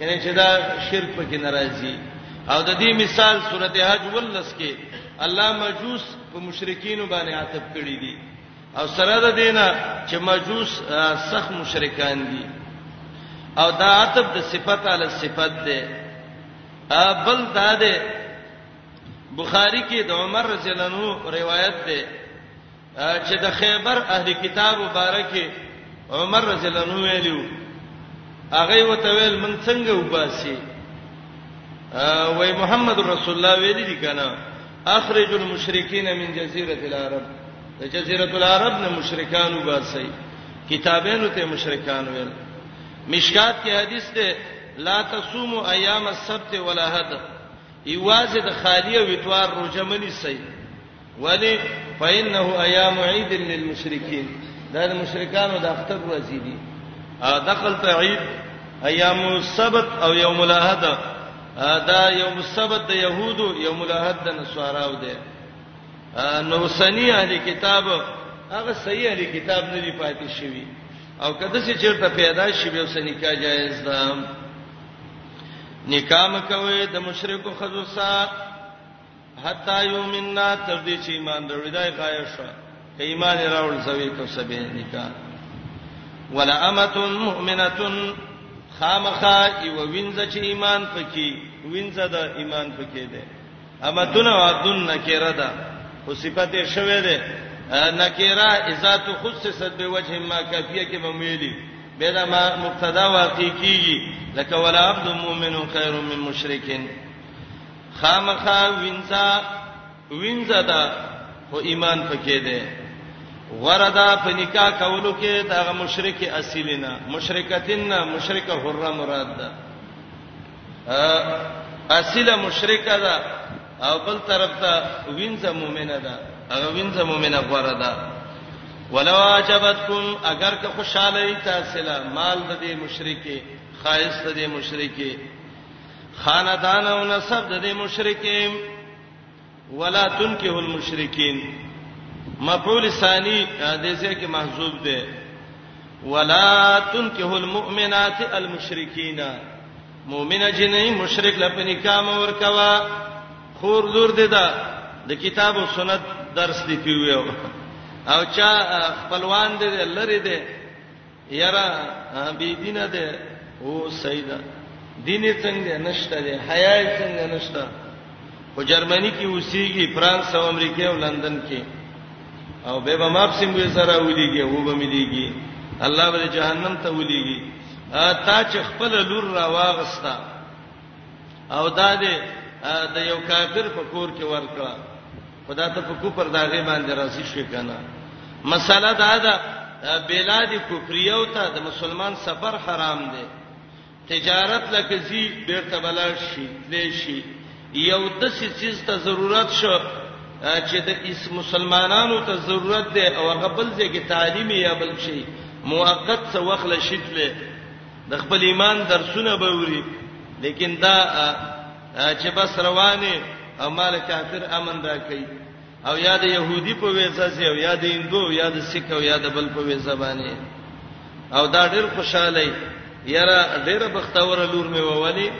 یعنی چې دا شرک پکې ناراضي او د دې مثال سورته حج ولس کې الله مجوس په مشرکین باندې عاتب کړی دي او سره د دینه چې مجوس سخت مشرکان دي او دا عاتب د صفت علی صفت ده بل دا ده بخاری کې د عمر رضی الله عنه روایت ده چې د خیبر اهل کتاب مبارکه عمر رضی الله عنه ویلو هغه وته ویل من څنګه وباسي وای محمد رسول الله ویل دي کنه اخرج المشرکین من جزیره العرب د جزیره العرب نه مشرکان وباسي کتابینو ته مشرکان ویل مشکات کې حدیث ته لا تصوموا ایام السبت ولا حد ایواز د خالی او اتوار روزه منی سي ولې فإنه أيام عيد للمشركين دا د مشرکانو د اختر ورځې دي دخل ته عيد ايام السبت او يوم الاحد دا يوم السبت د يهودو يوم الاحد د نصاراو دي نو سنی اهل کتاب هغه صحیح اهل کتاب نه دی پاتې شوی او کده چې چیرته پیدا شي به سنی کا جایز ده نکام کوي د مشرکو خزو سره حتا یومنا تر دې چې ایمان دروړي دای غایب شو که ایمان راوړ زوی کو سبه نکاح ولا امه مؤمنه خامخا یو وینځه چې ایمان پکې وینځه د ایمان پکې ده اما دنه عبدن نکره ده خو صفته شوه ده نکره اذا تخصصت بوجه ما کافیه کې ممویلی بلا ما مبتدا واقع کیږي لکه ولا عبد مؤمن خیر من مشرکین خامخا وینځه وینځه ده خو ایمان پکې ده وردا په نکاح کولو کې دا مشرک اصیلینا مشرکتین نه مشرک حره مراد ده اصله مشرکه ده او بل طرف ته وینځه مؤمنه ده هغه وینځه مؤمنه غوړه ده ولو عجبتکم اگر که خوشاله تاسو له مال د دې مشرکې خایس د دې مشرکې خاندان او نسب د دې مشرکین ولا تنکه المشرکین مفعول ثانی د دې کې محذوب دی ولا تنکه المؤمنات المشرکین مؤمنه جنې مشرک لپاره نکاح مور کوا خور لور دې دا د کتاب او سنت درس دی پیو او چا خپلوان دې لری دې یاره بی دینه ده او سیدا دین څنګه نشته ده حیا څنګه نشته په جرمني کې اوسېږي فرانس او امریکا او لندن کې او به به ماپ سیمه سره ولېږي او به مليږي الله به جهنم ته ولېږي تا چې خپل لور را واغستا او دا دې د یو کافر په کور کې ورکړه خدا ته په کوپر داغه باندې راضي شي کنه مساله دا ده بلاد کفریو ته د مسلمان سفر حرام دی تجارت لکه زی بیرته بلار شي لې شي یو د څه چیز ته ضرورت شو چې د اس مسلمانانو ته ضرورت دی او هغه بل ځای کې تعلیم یا بل شي موقت څه وخت لشتله د خپل ایمان درسونه به وری لیکن دا چې بس روانه او مال کافر امن راکې او یا د يهودي په ویزه سي او یا د هندو یا د سکھ او یا د بل په ویزه باندې او دا ډېر خوشاله یرا ډېر بختور لور مې وولي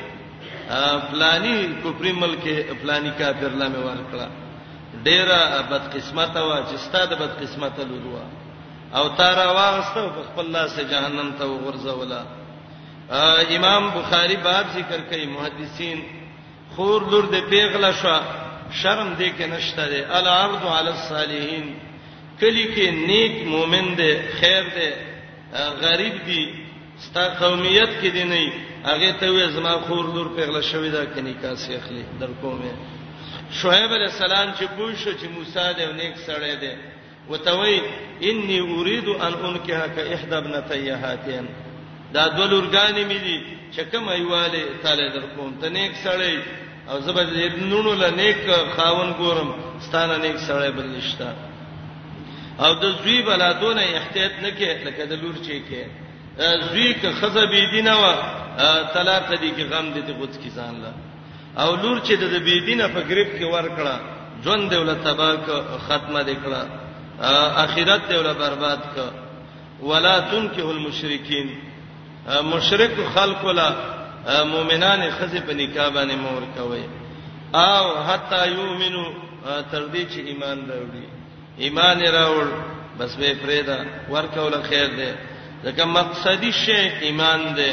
فلانی کوپری ملک فلانی کافر لا مې ورکړه ډېر بد قسمت وا چې ستاده بد قسمت لور وا او تارا واغسته په خپل لاس جهنم ته وغورځولا امام بخاری باب ذکر کوي محدثین خور لور د پیغله شو شرم دې کې نشته دی العرض علی الصالحین کلی کې نیک مؤمن دی خیر دی غریب دی ستا قومیت کې دی نه هغه ته وې زما خور لور پیغله شوې ده کني کاسي اخلي در کومه شعیب علی السلام چې پوه شو چې موسی دی او نیک سړی دی وتوي اني اريد ان انكحك احدى ابنتي هاتين دا دو لورګانی مې دي چې کوم ایواله تعالی در کوم ته نیک سړی او زبر نونو له نیک خاون ګورم ستانه نیک سړی بل نشتا او د زوی بلادونه احتیاط نه کې لکه د لور چې کې زوی که خزه بی دینه و طلاق دي کې غم دي ته غوڅ کی ځان لا او لور چې د بيدینه په گريب کې ورکړه ژوند دی ول تباک ختمه دی کړه اخرت دی ول برباد ک ولا تنکه المشرکین مشرک خلق لا مؤمنان خزه په نکاح باندې مور کوي او حتا یؤمنو تر دې چې ایمان راوړي ایمان راوړ بس به پرېدا ورکول خیر دی ځکه مقصدی شی ایمان دی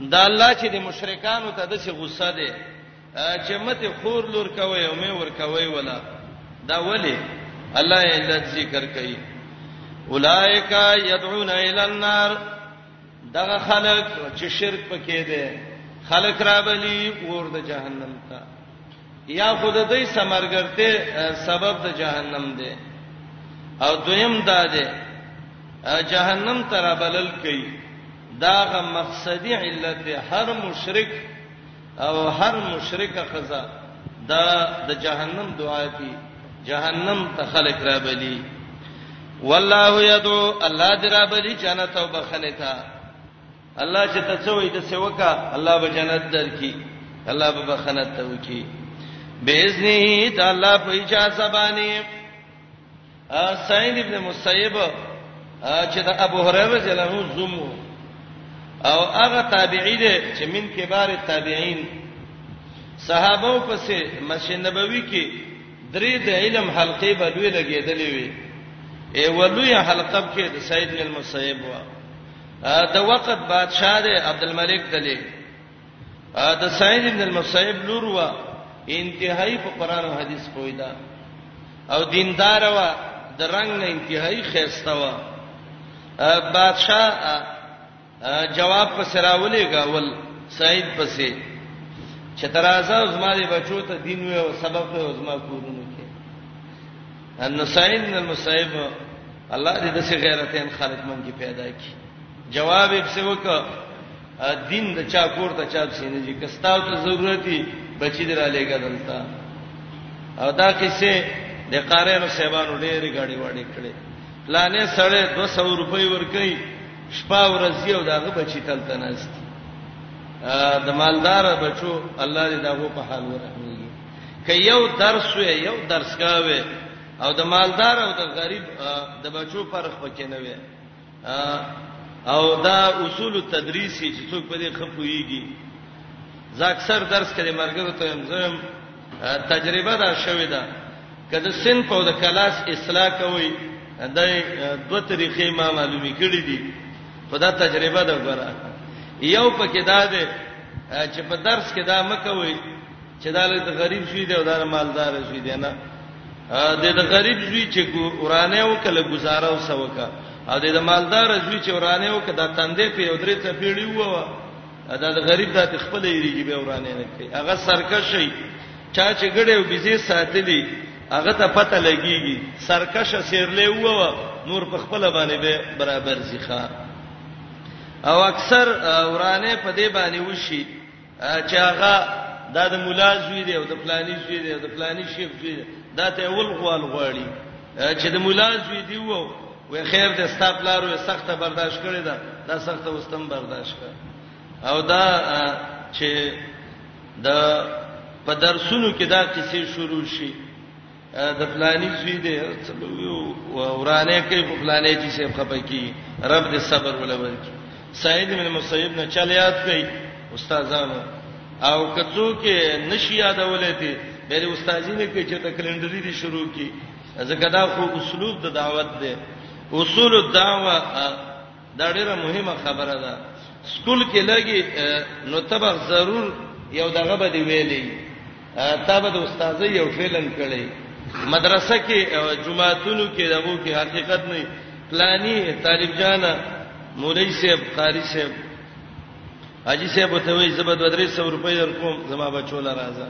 دا الله چې د مشرکانو ته د څه غوسه ده چې مته خور لور کوي او مې ور کوي ولا دا ولی الله یې علت ذکر کوي اولائک یدعون الی النار دغه خلک چې شرک پکې دي خلک را بلی ور د جهنم ته یا خود دې سمرګرته سبب د جهنم دی او دویم دا دی جهنم ته را بلل کوي دا غ مقصدی علت هر مشرک او هر مشرکه خزا دا د جهنم دعا دي جهنم ته خلق را بلی والله یدعو الله درا بلی جنت او بخنه تا الله چې ته څه وې د سیوکا الله به جنت درکې الله به بخنه ته وکي باذنه تعالی په اجازه باندې سعید ابن مسیب چې د ابو هريره رضی الله عنه زوم او هغه تابعی دی چې من کبار تابعین صحابه پسې مسجد نبوي کې درې د علم حلقې بلوي لګېدلې وي ای ولوی حلقه کې د سید بن المسیب و د وخت بادشاہ دی عبد الملک دلی د سعید ابن المسیب لور وا انتهایی په قران او حدیث پوی دا او دیندار وا د رنگ نه انتهایی خيسته وا بادشاہ جواب په سراولې گاول سعید پسې چې ترازه زما دې بچو ته دین وې او سبق ته زما کورونه کې ان سعید بن المسیب الله دې د سي غیرتین خالق من کې پیدا کړي جواب یې څه وکړ دین د چا کور ته چا سینې دي کستاو ته ضرورت دي بچی درا لګا دلتا او دا کیسه د قارینو سیبانو ډېری غاړي وړي کړي پلانې سړې 200 روپۍ ورکړي شپه ورځي او داغه بچی تل تناست د مالدار بچو الله دې داغه په حال ورحمږي که یو درس وي یو درس کاوي او د مالدار او د غریب د بچو فرق پکې نه وي او دا اصول تدریس چې څوک په دې خپويږي زه اکثر درس کې مرګرو ته هم زم تجربه دا شوې ده کله سن په د کلاس اصلاح کوي د دوه طریقې ما معلومې کړې دي په دا تجربه دا غره یو پکې دا ده چې په درس کې دا مکوي چې دا لږ غریب شوی دی او دا مالدار شوی دی نه د د غریب زوی چې ورانه او کله گزاره او سوکا ا د مالدار زوی چې ورانه او کدا تندې په یو درې ته پیړی وو دا د غریب د خپل یریږي به ورانه نه کوي هغه سرکشي چا چې ګړې او بيزي ساتلی هغه ته پته لګيږي سرکشه سیرلې وو نور په خپل باندې به برابر زیخه او اکثر ورانه په دې باندې وشي چې هغه دا د مولا زوی دی او د پلاني زوی دی د پلاني شیخ زوی دی دا ته ول غوال غواړي چې د مولا زوی دی وو وې خیر د استاپلار وې سخته برداشت کړې ده دا سخته وستم برداشت کړ او دا چې د په درسونو کې دا کیسې شروع شي د فلانی زوی دی ورانه کوي په فلانه چې سیب خپکی رب دې صبر ولور کی سعید بن مسیب نه چل یاد کړي استادانو او کڅو کې نشي یادولې دي ډېر استادی نه کې چې ته کلندري دي شروع کی ځکه دا خو اسلوب د دعوت دی اصول الدعوه دا ډیره مهمه خبره ده سکول کې لګي نو تبه ضرور یو دغه به دی ویلې تابه د استاد یو فلم کړي مدرسه کې جمعهتونو کې دغه کې حقیقت نه پلاني طالب جانا مولوی صاحب قاری صاحب حاجی صاحب ته وایي زبد 300 روپۍ درکوم زما بچو لراځه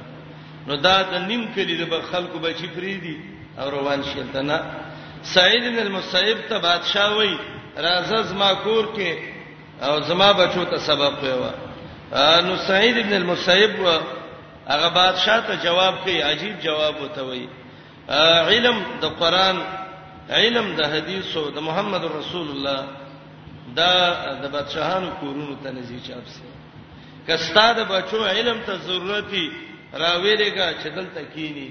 نو دا د نیم کلی د خلکو بچی فری دي او روان شي تنه سعید بن المسیب ته بادشاہ وای راځه زما کور کې او زما بچو ته سبق ویوا نو سعید بن المسیب هغه بادشاہ ته جواب کوي عجیب جواب وته وای علم د قران علم د حدیثو د محمد رسول الله دا د بادشاہانو کورونو ته نږدې چاپ سي کستا د بچو علم ته ضرورتي راویلېګا چې دلته کینی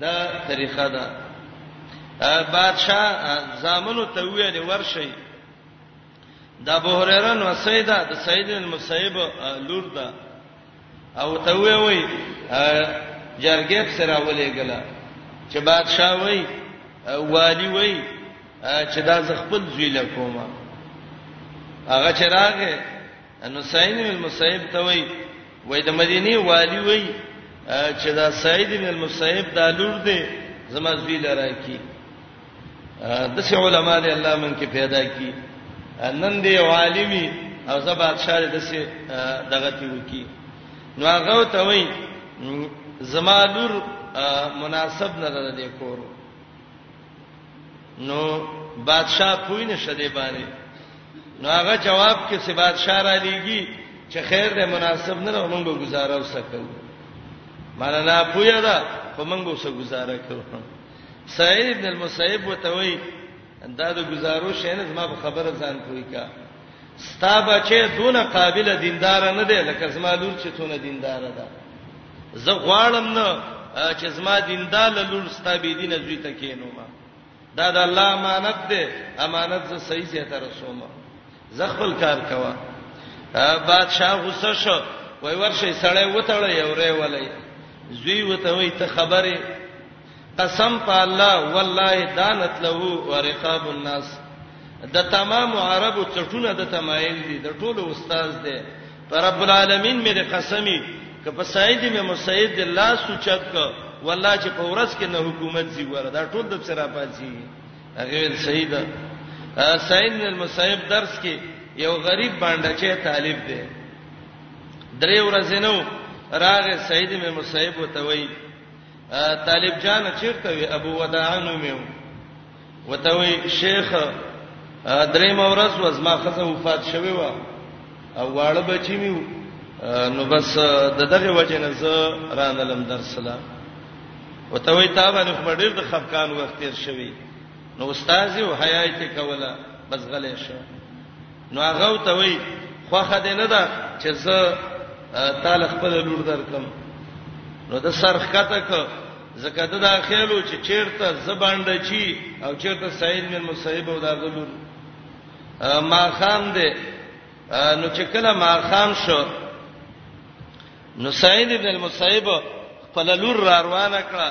دا طریقه ده بادشاہ زامنو ته ویل ورشي د ابو هريره نو سیدا د سید المسیب لور ده او ته وی وی جرګې په سره ولې غلا چې بادشاہ وی والی وی چې دا ز خپل زوی لکوما هغه چې راغې انو سعید بن المسیب ته وای وای د مدینه والی وای چې دا سعید بن المسیب دا لور دی زما زوی لرا کی د څه علماء دی الله من کې پیدا کی نن دی عالمی او زه بادشاہ د څه دغه تی وکی نو هغه ته وای زما لور مناسب نه ده د کورو نو بادشاہ پوی نه شدی باندې نو هغه جواب کې چې بادشاہ را لېږي چې خیر دې مناسب نه نو موږ به گزاره وسکو مانا نه پوی دا خو موږ به وسه گزاره کوو سعید بن المسیب وتوی دا د گزارو شینز ما په خبره ځان کوی کا ستا بچی دونه قابل دیندار نه دی لکه زما لور چې تونه دیندار ده زه غواړم نه چې زما دیندار لور ستا بی دینه زوی ته کینو ما دا د الله امانت دی امانت زه صحیح ځای ته رسوم زه خپل کار کوم بادشاہ غوسه شو وای ورشه سړی وتړی یو ری ولای زوی وته وای ته خبره قسم په الله والله دانت له ورقاب الناس د تمام عربو چټونه د تمایل دي د ټولو استاد دی پر رب العالمین مې د قسمی ک په سعید مې مسید الله سوچت ک والله چې په ورځ کې نه حکومت زی ور دا ټول د سره پاتې هغه ویل سید سعید المسیب درس کې یو غریب باندې چې طالب دی درې ورځې نو راغه سید مې مسیب وتوي طالب جان چیرته وی ابو وداع نو میو وته وی شیخ درې مورز وز ما خزه وفات شوی و او واړه بچی میو نو بس د دغه وجه نه زه رانلم درسله وته وی تا باندې خو ډیر د خفقان وخت تیر شوی نو استاد یو حیا ته کوله بس غلې شو نو هغه ته وای خوخه دې نه ده چې زه تعالی خپل لور درکم نو د سرخ کته ک زکه د داخلو چې چیرته زبانډه چی او چیرته سعید من مصیب او داغلو ما خام دې نو چې کله ما خام شو نو سعید ابن المصیب خپل لور را روانه کړه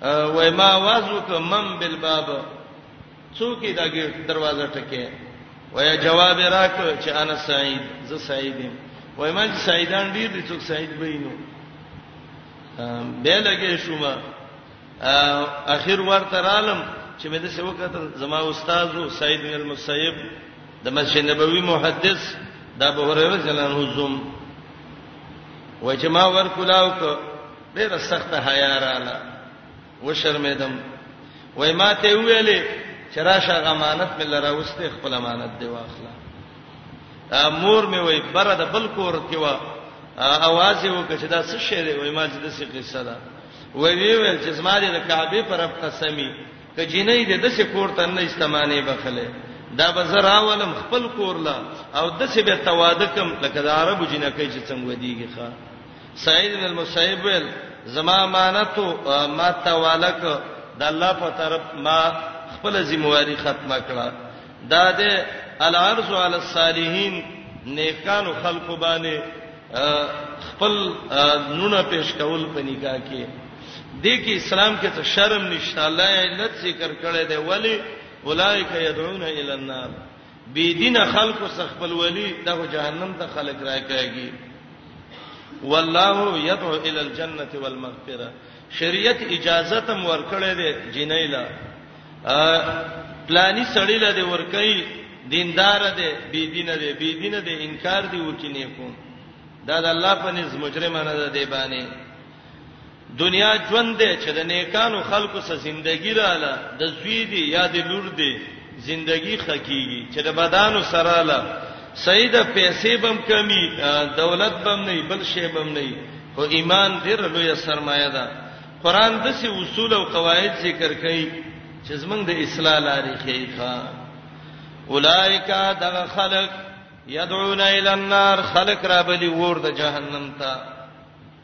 وای ما आवाज وک مم بالباب څوک دا ګیټ دروازه ټکه وای جواب راک چې انا سعید زه سعید یم وای ما سعیدان ډیر دي څوک سعید بینو به لګې شوم اخر ورته رالم چې مې د څه وخت زما استاد سعید بن المسیب د مسجد نبوي محدث د ابو هريره جلان حزم وجما ور کلاو ک ډیره سخته حیا رااله و شرمېدم وای ما ته ویلې چې راشه امانت مې لره وسته خپل امانت دی واخله مور مې وای بره د بل کور کې و اواز یې وکړ چې دا څه شی دی وای ما چې د څه قصه ده وای ویل چې زما د کعبه پر رب قسمی ک جنې دې د څه کور ته نه استمانه بخله دا بزرا ولم خپل کور لا او د څه به توادکم لکه د عربو جنکې چې څنګه ودیږي ښا سعید بن المسیب ویل زما امانت ما توالک د الله په طرف ما خپل ذمہواری ختمه کړه دا د العرض علی الصالحین نیکانو خلق باندې خپل نونه پیش کول په نکاح کې د کې اسلام کې ته شرم نشته الله علت ذکر کړی دی ولی اولایک یدعون الی النار بی دین خلق سخبل ولی دغه جهنم ته خلق راکاږي والله يدعو الى الجنه والمغفره شریعت اجازه تم ورکړې ده جنې لا پلاني سړی لا دې ورکړي دیندار دې بی دین دې بی دین دې انکار دی وکینې کوم دا د الله په نس مجرمانه ده دی باندې دنیا ژوند دی چې د نیکانو خلکو سره زندگی رااله د زوی دی یا د لور دی زندگی خکېږي چې د بدانو سره له سید پیسې بم کمی دولت بم نه بل شی بم نه خو ایمان ډیر لوی سرمایه ده قران د سي اصول او قواعد ذکر کوي چې زمنګ د اصلاح لارې کوي ښا اولائک دغ خلق يدعون الى النار خلق را بلی ور د جهنم ته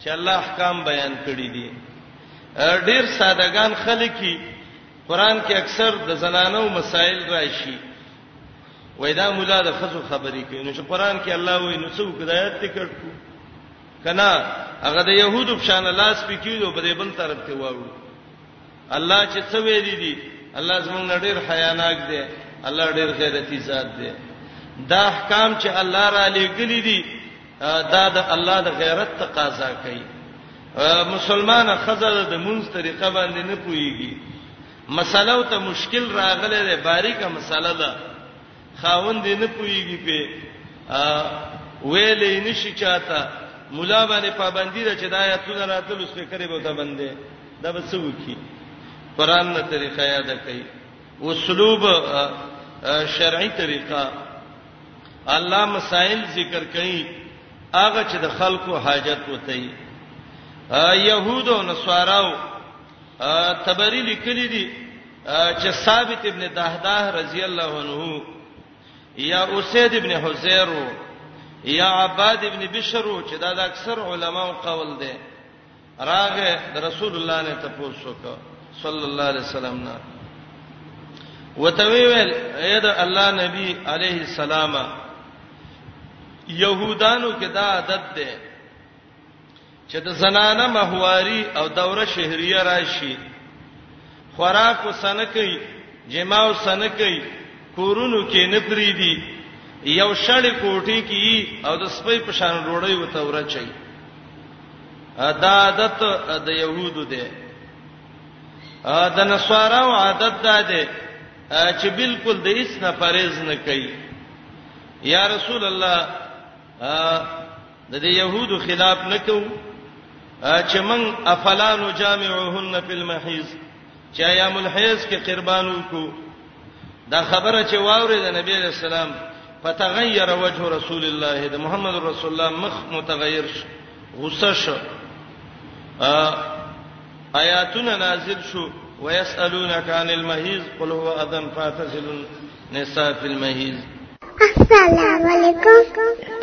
چې الله احکام بیان کړی دي ډیر سادهګان خلک کی قران کې اکثر د زنانو مسائل راشي وای دا مولا د خزو خبرې کوي نو چې قران کې الله وای نو څو کدايت تکړ کو کنا هغه د يهودو په شان لاس پکېدو په دې بل طرف ته واړو الله چې څه ویل دي الله زمونږ ډېر حیاناک دی الله ډېر غیرتی ذات دی دا احکام چې الله را لېګلې دي دا د الله د غیرت تقاضا کوي مسلمانه خزل د مونږ طریقه باندې نه پويږي مسله ته مشکل راغله ده باریکه مسله ده خاوند نه پويږي په ویلې نشي چاته مولا باندې پابندی ده چې دا آیاتونه راتلو سپیکرې به ته بندې دا به څه وکی قران نه طریقه یاد کړئ اسلوب شرعي طریقه الله مسائل ذکر کړي هغه چې د خلکو حاجت وته يهود او نصاراو تبری لیکلي دي چې ثابت ابن دهداه رضی الله عنه یا اسید ابن حزیر یا عباد ابن بشر چې دا د اکثر علماو قول دی راغه د رسول الله نه تاسو کو صلی الله علیه وسلم نه وتوی ویل اې دا الله نبی علیه السلام يهودانو کې دا عادت ده چې د زنانه مهواري او دوره شهريه راشي خوراک وسنه کوي جما وسنه کوي کورونو کې نه پریدي یو شړې کوټې کې او د سپي په شان روړی وته ورچي دا عادت د يهودو دی د نصاراو عادت دا دی چې بالکل د هیڅ نه پرېز نه کوي یا رسول الله د دې يهودو خلاف نکو چې من افلانو جامعهن فی المحیز چې ایام الحیز کې قربانو کو دا خبره چې واورې د نبی رسول سلام فتغیر وجه رسول الله د محمد رسول الله مخ متغیر شو غصه شو آیاتونه نازل شو ويسألونك عن المهيز قل هو أذى فاعتزلوا النساء في المهيز
السلام عليكم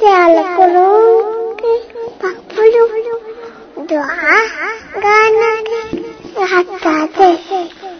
تعال قلوبك تقبلوا دعاء غانك حتى تهي